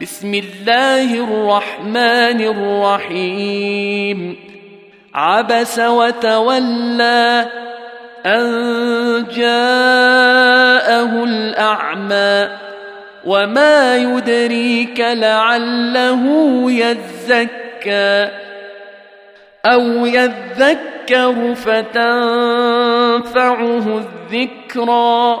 بسم الله الرحمن الرحيم. عبس وتولى أن جاءه الأعمى وما يدريك لعله يزكى أو يذكر فتنفعه الذكرى.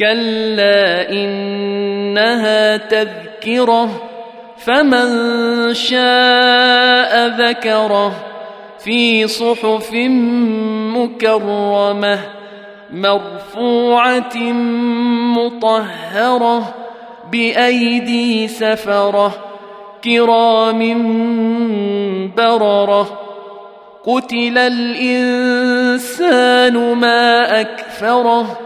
كلا إنها تذكرة فمن شاء ذكره في صحف مكرمة مرفوعة مطهرة بأيدي سفرة كرام بررة. قتل الإنسان ما أكفره.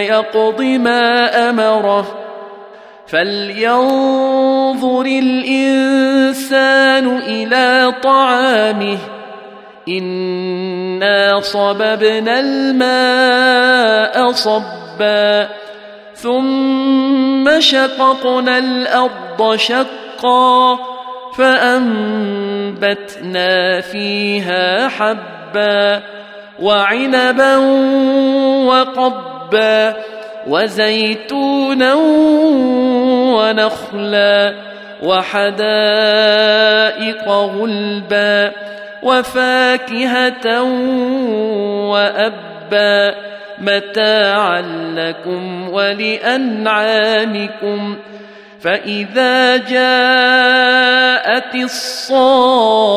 يقض ما أمره. فلينظر الانسان إلى طعامه. انا صببنا الماء صبا. ثم شققنا الأرض شقا. فانبتنا فيها حبا وعنبا وقبا وزيتونا ونخلا وحدائق غلبا وفاكهة وأبا متاعا لكم ولأنعامكم فإذا جاءت الصاخة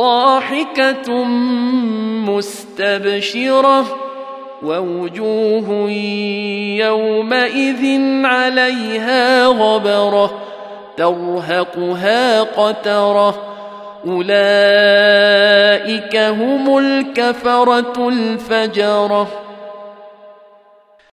ضاحكة مستبشرة ووجوه يومئذ عليها غبرة ترهقها قترة أولئك هم الكفرة الفجرة